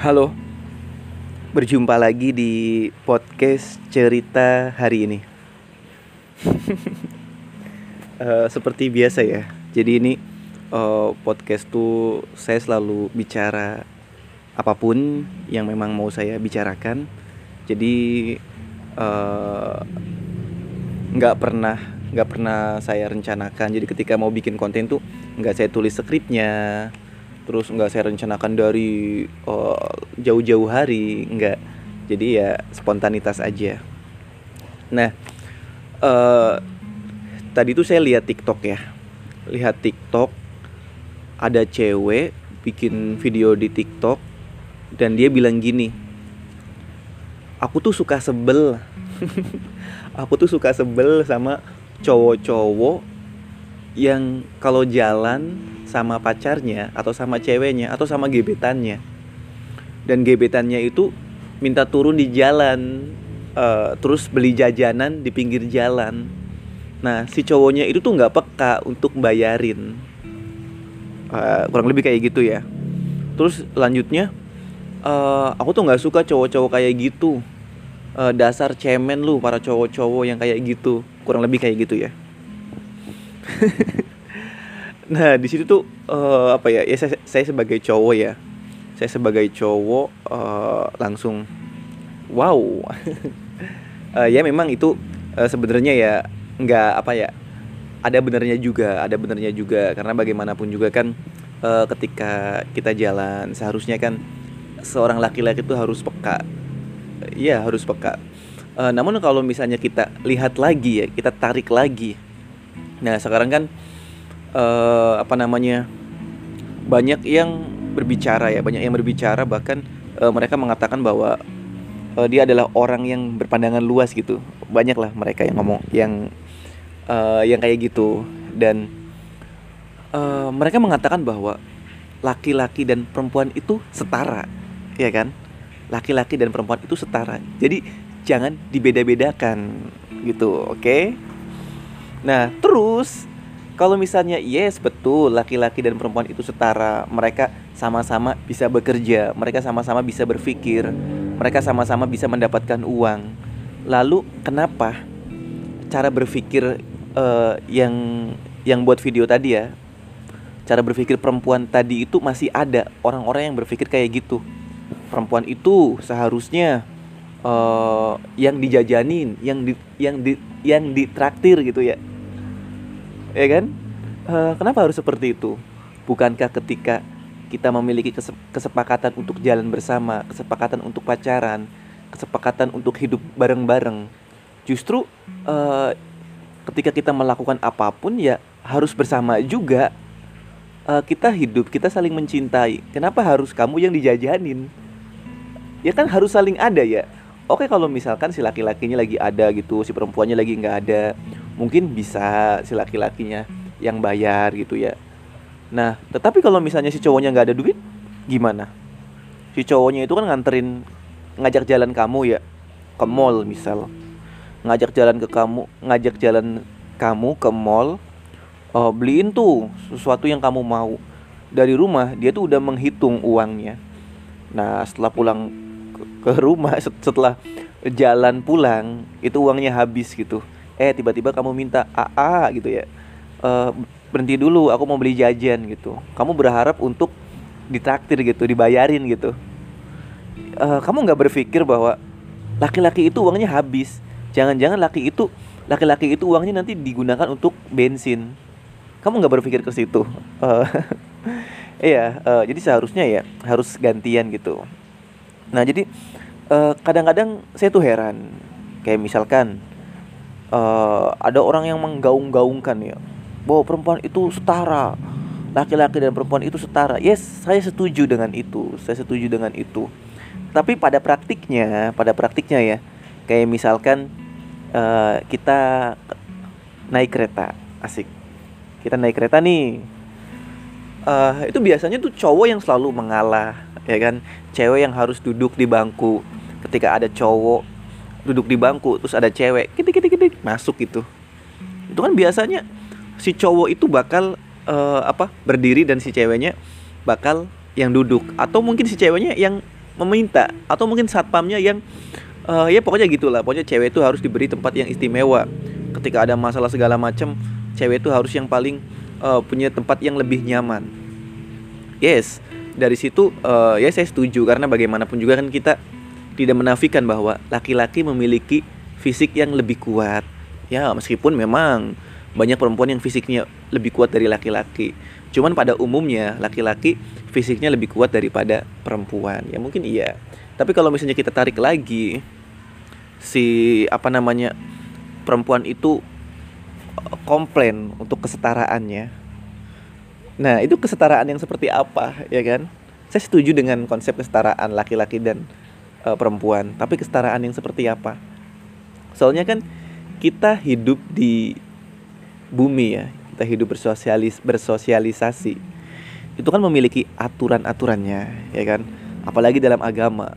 Halo, berjumpa lagi di podcast cerita hari ini. uh, seperti biasa ya, jadi ini uh, podcast tuh saya selalu bicara apa pun yang memang mau saya bicarakan. Jadi eh, nggak uh, pernah nggak pernah saya rencanakan. Jadi ketika mau bikin konten tuh nggak saya tulis skripnya, terus nggak saya rencanakan dari uh, jauh-jauh hari nggak. Jadi ya spontanitas aja. Nah uh, tadi tuh saya lihat TikTok ya. Lihat TikTok ada cewek bikin video di TikTok dan dia bilang gini aku tuh suka sebel. Aku tuh suka sebel sama cowok-cowok yang kalau jalan sama pacarnya atau sama ceweknya atau sama gebetannya. Dan gebetannya itu minta turun di jalan uh, terus beli jajanan di pinggir jalan. Nah si cowoknya itu tuh nggak peka untuk bayarin. Uh, kurang lebih kayak gitu ya. Terus lanjutnya uh, aku tuh nggak suka cowok-cowok kayak gitu. Uh, dasar cemen lu para cowok-cowok yang kayak gitu. Kurang lebih kayak gitu ya nah di situ tuh uh, apa ya ya saya, saya sebagai cowok ya saya sebagai cowok uh, langsung wow. Uh, ya memang itu uh, sebenarnya ya nggak apa ya ada benernya juga ada benernya juga. Karena bagaimanapun juga kan uh, ketika kita jalan seharusnya kan seorang laki-laki itu harus peka. Iya harus peka. Uh, namun kalau misalnya kita lihat lagi ya kita tarik lagi. Nah sekarang kan uh, apa namanya banyak yang berbicara ya banyak yang berbicara bahkan uh, mereka mengatakan bahwa uh, dia adalah orang yang berpandangan luas gitu. Banyak lah mereka yang ngomong yang uh, yang kayak gitu. Dan uh, mereka mengatakan bahwa laki-laki dan perempuan itu setara ya kan? Laki-laki dan perempuan itu setara. Jadi jangan dibeda-bedakan gitu oke? Okay? nah terus kalau misalnya yes betul laki-laki dan perempuan itu setara, mereka sama-sama bisa bekerja, mereka sama-sama bisa berpikir, mereka sama-sama bisa mendapatkan uang. Lalu kenapa cara berpikir uh, yang yang buat video tadi ya, cara berpikir perempuan tadi itu masih ada orang-orang yang berpikir kayak gitu. Perempuan itu seharusnya uh, yang dijajanin, yang di yang di yang ditraktir gitu ya ya kan? Uh, kenapa harus seperti itu? Bukankah ketika kita memiliki kesepakatan untuk jalan bersama kesepakatan untuk pacaran kesepakatan untuk hidup bareng-bareng justru uh, ketika kita melakukan apa pun ya harus bersama juga. Uh, kita hidup kita saling mencintai. Kenapa harus kamu yang dijajanin? Ya kan harus saling ada ya. Oke kalau misalkan si laki-lakinya lagi ada gitu si perempuannya lagi nggak ada mungkin bisa si laki-lakinya yang bayar gitu ya. Nah tetapi kalau misalnya si cowoknya nggak ada duit gimana? Si cowoknya itu kan nganterin ngajak jalan kamu ya ke mall misal. Ngajak jalan ke kamu ngajak jalan kamu ke mall uh, beliin tuh sesuatu yang kamu mau. Dari rumah dia tuh udah menghitung uangnya. Nah setelah pulang ke rumah setelah jalan pulang itu uangnya habis gitu eh tiba-tiba kamu minta AA gitu ya. E, berhenti dulu aku mau beli jajan gitu. Kamu berharap untuk ditraktir gitu dibayarin gitu. E, kamu nggak berpikir bahwa laki-laki itu uangnya habis. Jangan-jangan laki itu laki-laki itu uangnya nanti digunakan untuk bensin. Kamu nggak berpikir ke situ. Uh, iya uh, jadi seharusnya ya harus gantian gitu. Nah jadi kadang-kadang uh, saya tuh heran. Kayak misalkan uh, ada orang yang menggaung-gaungkan ya. Bahwa perempuan itu setara. Laki-laki dan perempuan itu setara. Yes saya setuju dengan itu. Saya setuju dengan itu. Tapi pada praktiknya pada praktiknya ya kayak misalkan uh, kita naik kereta. Asik. Kita naik kereta nih. Uh, itu biasanya tuh cowok yang selalu mengalah ya kan? Cewek yang harus duduk di bangku. Ketika ada cowok duduk di bangku terus ada cewek kitik kitik kitik masuk gitu. Itu kan biasanya si cowok itu bakal uh, apa berdiri dan si ceweknya bakal yang duduk. Atau mungkin si ceweknya yang meminta atau mungkin satpamnya yang uh, ya pokoknya gitulah. Pokoknya cewek itu harus diberi tempat yang istimewa. Ketika ada masalah segala macam cewek itu harus yang paling uh, punya tempat yang lebih nyaman. Yes dari situ uh, ya saya setuju. Karena bagaimanapun juga kan kita tidak menafikan bahwa laki-laki memiliki fisik yang lebih kuat. Ya meskipun memang banyak perempuan yang fisiknya lebih kuat dari laki-laki. Cuman pada umumnya laki-laki fisiknya lebih kuat daripada perempuan. Ya mungkin iya. Tapi kalau misalnya kita tarik lagi si apa namanya perempuan itu eh, komplain untuk kesetaraannya. Nah itu kesetaraan yang seperti apa ya kan? Saya setuju dengan konsep kesetaraan laki-laki dan uh, perempuan tapi kesetaraan yang seperti apa? Soalnya kan kita hidup di bumi ya kita hidup bersosialis bersosialisasi. Itu kan memiliki aturan-aturannya ya kan? Apalagi dalam agama.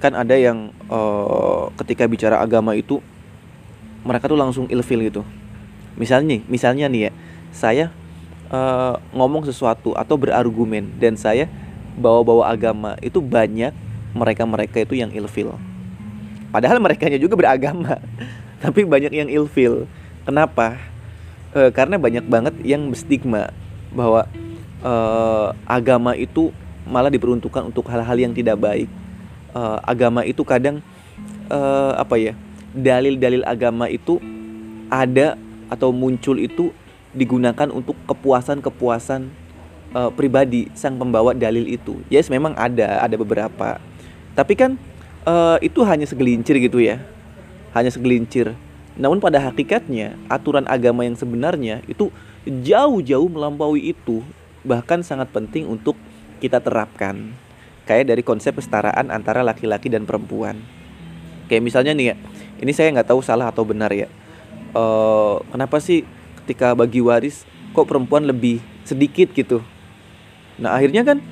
Kan ada yang uh, ketika bicara agama itu mereka tuh langsung ilfil gitu. Misalnya misalnya nih ya saya uh, ngomong sesuatu atau berargumen dan saya bawa-bawa agama itu banyak mereka-mereka itu yang ilfil Padahal mereka juga beragama, tapi banyak yang ilfil. Kenapa? E, karena banyak banget yang stigma bahwa e, agama itu malah diperuntukkan untuk hal-hal yang tidak baik. E, agama itu kadang e, apa ya? Dalil-dalil agama itu ada atau muncul itu digunakan untuk kepuasan-kepuasan e, pribadi sang pembawa dalil itu. Yes, memang ada, ada beberapa. Tapi kan uh, itu hanya segelintir gitu ya. Hanya segelintir namun pada hakikatnya aturan agama yang sebenarnya itu jauh-jauh melampaui itu bahkan sangat penting untuk kita terapkan. Kayak dari konsep kesetaraan antara laki-laki dan perempuan. Kayak misalnya nih ya ini saya nggak tahu salah atau benar ya. Uh, kenapa sih ketika bagi waris kok perempuan lebih sedikit gitu? Nah akhirnya kan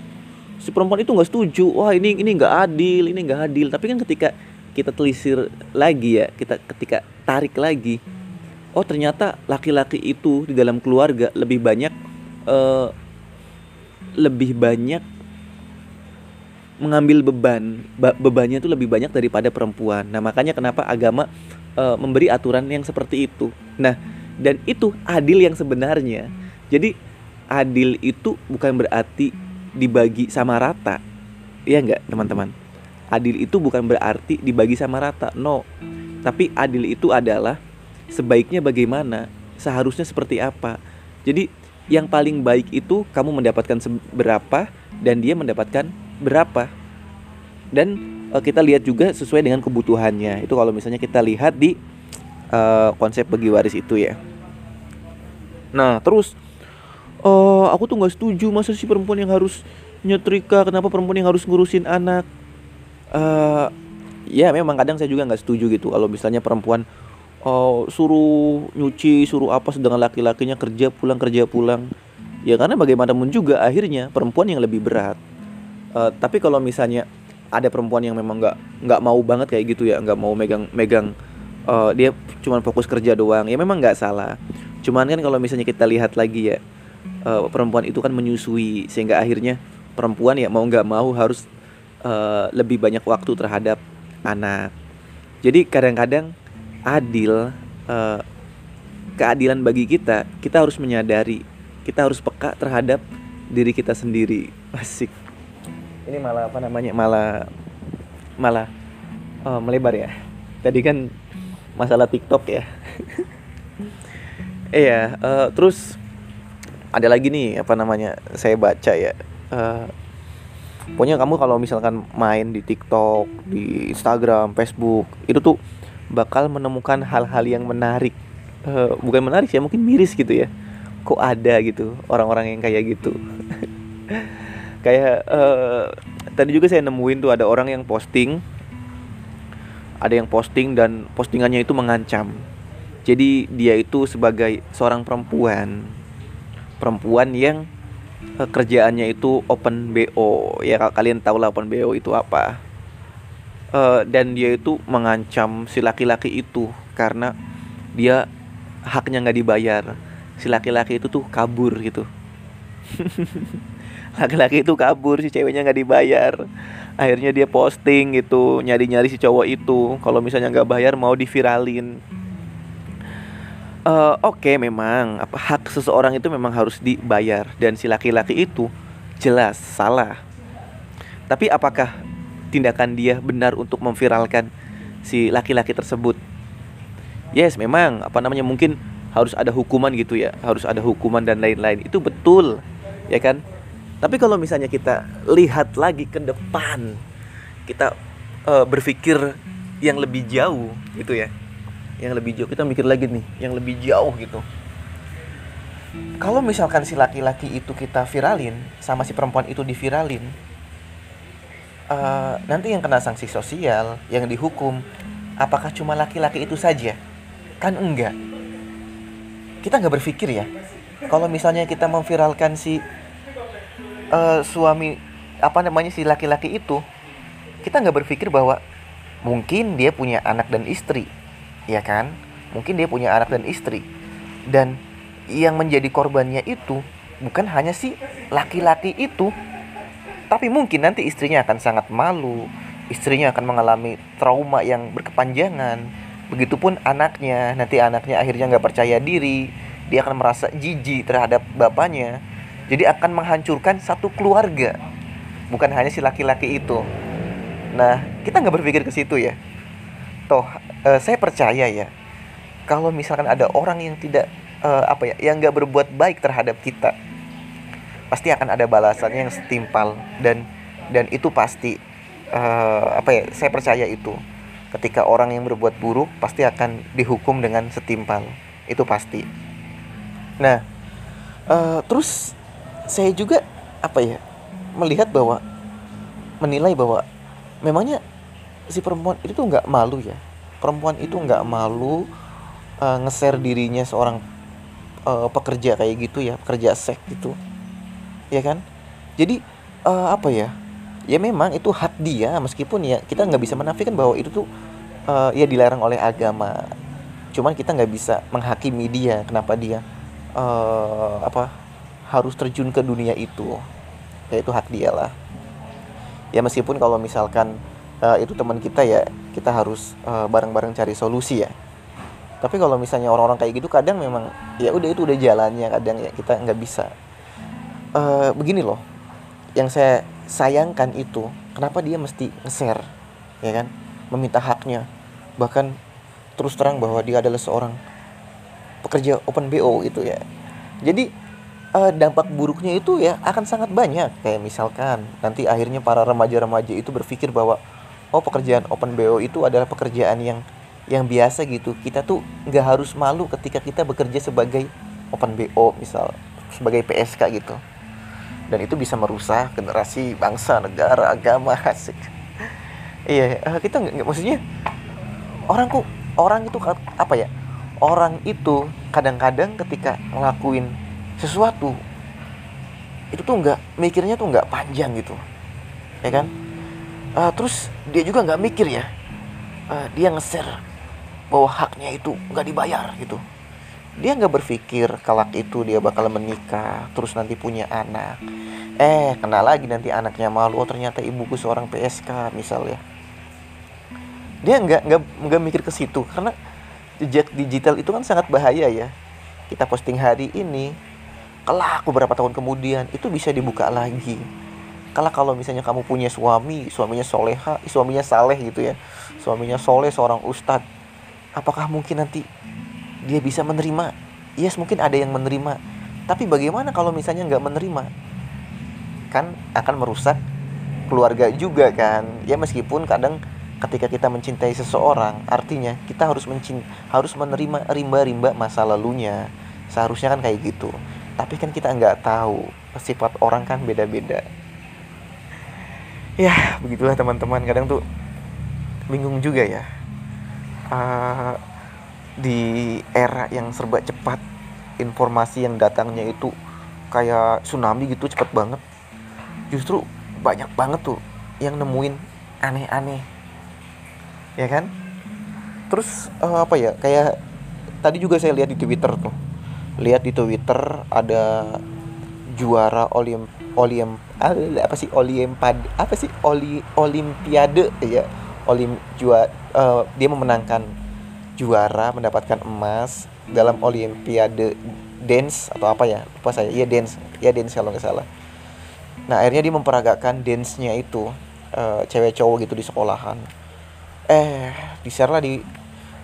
si perempuan itu nggak setuju. Wah ini ini nggak adil ini nggak adil. Tapi kan ketika kita telisir lagi ya kita ketika tarik lagi oh ternyata laki-laki itu di dalam keluarga lebih banyak uh, lebih banyak mengambil beban Be bebannya itu lebih banyak daripada perempuan. Nah makanya kenapa agama uh, memberi aturan yang seperti itu. Nah dan itu adil yang sebenarnya. Jadi adil itu bukan berarti dibagi sama rata. Iya enggak teman-teman? Adil itu bukan berarti dibagi sama rata No. Tapi adil itu adalah Sebaiknya bagaimana Seharusnya seperti apa. Jadi yang paling baik itu Kamu mendapatkan berapa Dan dia mendapatkan berapa. Dan uh, kita lihat juga sesuai dengan kebutuhannya. Itu kalau misalnya kita lihat di uh, Konsep bagi waris itu ya. Nah terus oh aku tuh nggak setuju masa sih perempuan yang harus nyetrika? Kenapa perempuan yang harus ngurusin anak? Uh, ya memang kadang saya juga nggak setuju gitu. Kalau misalnya perempuan oh, suruh nyuci suruh apa sedangkan laki-lakinya kerja pulang kerja pulang. Ya karena bagaimanapun juga akhirnya perempuan yang lebih berat. Uh, tapi kalau misalnya ada perempuan yang memang nggak nggak mau banget kayak gitu ya nggak mau megang megang uh, dia cuma fokus kerja doang ya memang nggak salah. Cuman kan kalau misalnya kita lihat lagi ya uh, perempuan itu kan menyusui sehingga akhirnya perempuan ya mau nggak mau harus uh, lebih banyak waktu terhadap anak. Jadi kadang-kadang adil uh, keadilan bagi kita kita harus menyadari kita harus peka terhadap diri kita sendiri. Asik. Ini malah apa namanya malah malah uh, melebar ya. Tadi kan masalah TikTok ya. Iya uh, terus ada lagi nih apa namanya saya baca ya. Uh, pokoknya kamu kalau misalkan main di TikTok di Instagram Facebook itu tuh bakal menemukan hal-hal yang menarik. Uh, bukan menarik ya mungkin miris gitu ya. Kok ada gitu orang-orang yang kayak gitu. Kayak uh, tadi juga saya nemuin tuh ada orang yang posting. Ada yang posting dan postingannya itu mengancam. Jadi dia itu sebagai seorang perempuan perempuan yang uh, kerjaannya itu open BO ya kalian tahu lah open BO itu apa. Uh, dan dia itu mengancam si laki-laki itu karena dia haknya nggak dibayar. Si laki-laki itu tuh kabur gitu. Laki-laki itu kabur si ceweknya nggak dibayar. Akhirnya dia posting gitu nyari-nyari si cowok itu. Kalau misalnya nggak bayar mau diviralin uh, oke okay, memang apa hak seseorang itu memang harus dibayar. Dan si laki-laki itu jelas salah. Tapi apakah tindakan dia benar untuk memviralkan si laki-laki tersebut? Yes memang apa namanya mungkin harus ada hukuman gitu ya. Harus ada hukuman dan lain-lain. Itu betul ya kan? Tapi kalau misalnya kita lihat lagi ke depan, kita uh, berpikir yang lebih jauh gitu ya. Yang lebih jauh kita mikir lagi nih, yang lebih jauh gitu. Kalau misalkan si laki-laki itu kita viralin sama si perempuan itu diviralin, uh, nanti yang kena sanksi sosial, yang dihukum, apakah cuma laki-laki itu saja? Kan enggak. Kita nggak berpikir ya. Kalau misalnya kita memviralkan si uh, suami apa namanya si laki-laki itu kita nggak berpikir bahwa mungkin dia punya anak dan istri ya kan mungkin dia punya anak dan istri dan yang menjadi korbannya itu bukan hanya si laki-laki itu tapi mungkin nanti istrinya akan sangat malu istrinya akan mengalami trauma yang berkepanjangan begitupun anaknya nanti anaknya akhirnya nggak percaya diri dia akan merasa jijik terhadap bapaknya jadi akan menghancurkan satu keluarga. Bukan hanya si laki-laki itu. Nah, kita nggak berpikir ke situ ya. Toh, uh, saya percaya ya. Kalau misalkan ada orang yang tidak uh, apa ya, yang nggak berbuat baik terhadap kita, pasti akan ada balasannya yang setimpal dan dan itu pasti uh, apa ya? Saya percaya itu. Ketika orang yang berbuat buruk pasti akan dihukum dengan setimpal. Itu pasti. Nah, uh, terus saya juga apa ya melihat bahwa menilai bahwa memangnya si perempuan itu nggak malu ya perempuan itu nggak malu uh, nge-share dirinya seorang uh, pekerja kayak gitu ya pekerja seks gitu. Ya kan? Jadi uh, apa ya? Ya memang itu hak dia meskipun ya kita nggak bisa menafikan bahwa itu tuh uh, ya dilarang oleh agama. Cuman kita nggak bisa menghakimi dia kenapa dia uh, apa harus terjun ke dunia itu. Ya itu hak dia lah. Ya meskipun kalau misalkan uh, itu teman kita ya kita harus eh, bareng-bareng cari solusi ya. Tapi kalau misalnya orang-orang kayak gitu kadang memang ya udah itu udah jalannya kadang ya kita nggak bisa. Uh, begini loh yang saya sayangkan itu kenapa dia mesti nge-share ya kan? Meminta haknya. Bahkan terus terang bahwa dia adalah seorang pekerja open BO itu ya. Jadi uh, dampak buruknya itu ya akan sangat banyak. Kayak misalkan nanti akhirnya para remaja-remaja itu berpikir bahwa oh pekerjaan open BO itu adalah pekerjaan yang yang biasa gitu. Kita tuh nggak harus malu ketika kita bekerja sebagai open BO misal sebagai PSK gitu. Dan itu bisa merusak generasi bangsa negara agama asik. Iya uh, kita nggak maksudnya orang kok orang itu apa ya orang itu kadang-kadang ketika ngelakuin sesuatu itu tuh nggak mikirnya tuh nggak panjang gitu. Ya kan uh, terus dia juga nggak mikir ya. Uh, dia nge-share bahwa haknya itu nggak dibayar gitu. Dia nggak berpikir kalau itu dia bakal menikah terus nanti punya anak. Eh kena lagi nanti anaknya malu oh ternyata ibuku seorang PSK misalnya dia nggak nggak nggak mikir ke situ karena jejak digital itu kan sangat bahaya ya. Kita posting hari ini kelak beberapa tahun kemudian itu bisa dibuka lagi kalau kalau misalnya kamu punya suami suaminya soleha suaminya saleh gitu ya. Suaminya soleh seorang ustadz. Apakah mungkin nanti dia bisa menerima? Yes mungkin ada yang menerima. Tapi bagaimana kalau misalnya nggak menerima? Kan akan merusak keluarga juga kan. Ya meskipun kadang ketika kita mencintai seseorang artinya kita harus mencint harus menerima rimba-rimba masa lalunya. Seharusnya kan kayak gitu. Tapi kan kita nggak tahu sifat orang kan beda-beda ya begitulah teman-teman. Kadang tuh bingung juga ya. Uh, di era yang serba cepat informasi yang datangnya itu kayak tsunami gitu cepat banget. Justru banyak banget tuh yang nemuin aneh-aneh. Ya kan? Terus uh, apa ya kayak tadi juga saya lihat di Twitter tuh. Lihat di Twitter ada juara olim olim apa sih olimpad apa sih oli olimpiade? Ya olim juara uh, dia memenangkan juara mendapatkan emas dalam olimpiade dance atau apa ya lupa saya. Iya dance ya dance kalau nggak salah. Nah akhirnya dia memperagakan dance-nya itu uh, cewek cowok gitu di sekolahan. Eh di share lah di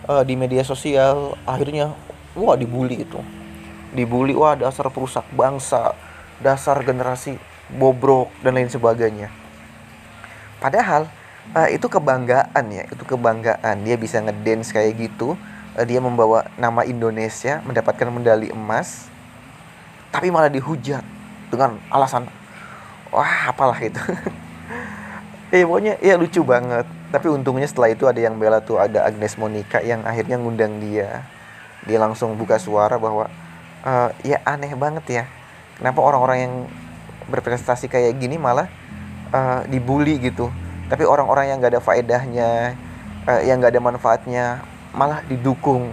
uh, di media sosial akhirnya wah dibully itu. Dibully wah dasar perusak bangsa dasar generasi bobrok dan lain sebagainya. Padahal uh, itu kebanggaan ya itu kebanggaan. Dia bisa ngedance kayak gitu. Uh, dia membawa nama Indonesia mendapatkan medali emas tapi malah dihujat dengan alasan wah apalah itu. Eh pokoknya ya lucu banget. Tapi untungnya setelah itu ada yang bela tuh ada Agnes Monica yang akhirnya ngundang dia. Dia langsung buka suara bahwa uh, ya aneh banget ya kenapa orang-orang yang berprestasi kayak gini malah uh, dibully gitu. Tapi orang-orang yang gak ada faedahnya uh, yang gak ada manfaatnya malah didukung.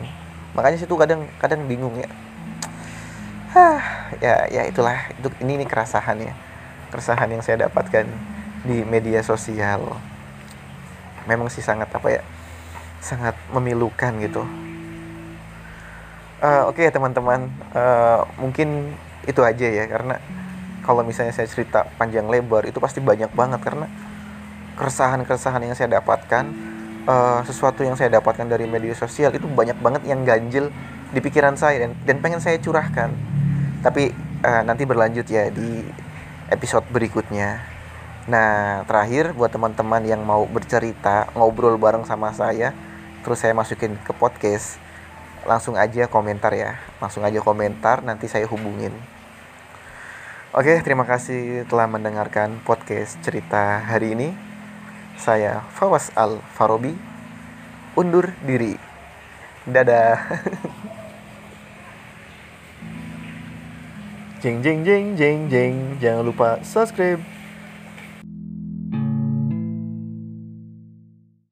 Makanya situ kadang kadang bingung ya. Hah, ya ya itulah. Itu ini ini keresahan ya. Keresahan yang saya dapatkan di media sosial. Memang sih sangat apa ya sangat memilukan gitu. Uh, oke okay, teman-teman uh, mungkin itu aja ya karena kalau misalnya saya cerita panjang lebar itu pasti banyak banget. Karena keresahan-keresahan yang saya dapatkan uh, sesuatu yang saya dapatkan dari media sosial itu banyak banget yang ganjil di pikiran saya dan, dan pengen saya curahkan. Tapi uh, nanti berlanjut ya di episode berikutnya. Nah terakhir buat teman-teman yang mau bercerita ngobrol bareng sama saya terus saya masukin ke podcast langsung aja komentar ya. Langsung aja komentar nanti saya hubungin. Oke terima kasih telah mendengarkan podcast cerita hari ini. Saya Fawas Al Farobi undur diri. Dadah. Jeng jeng jeng jeng jeng. Jangan lupa subscribe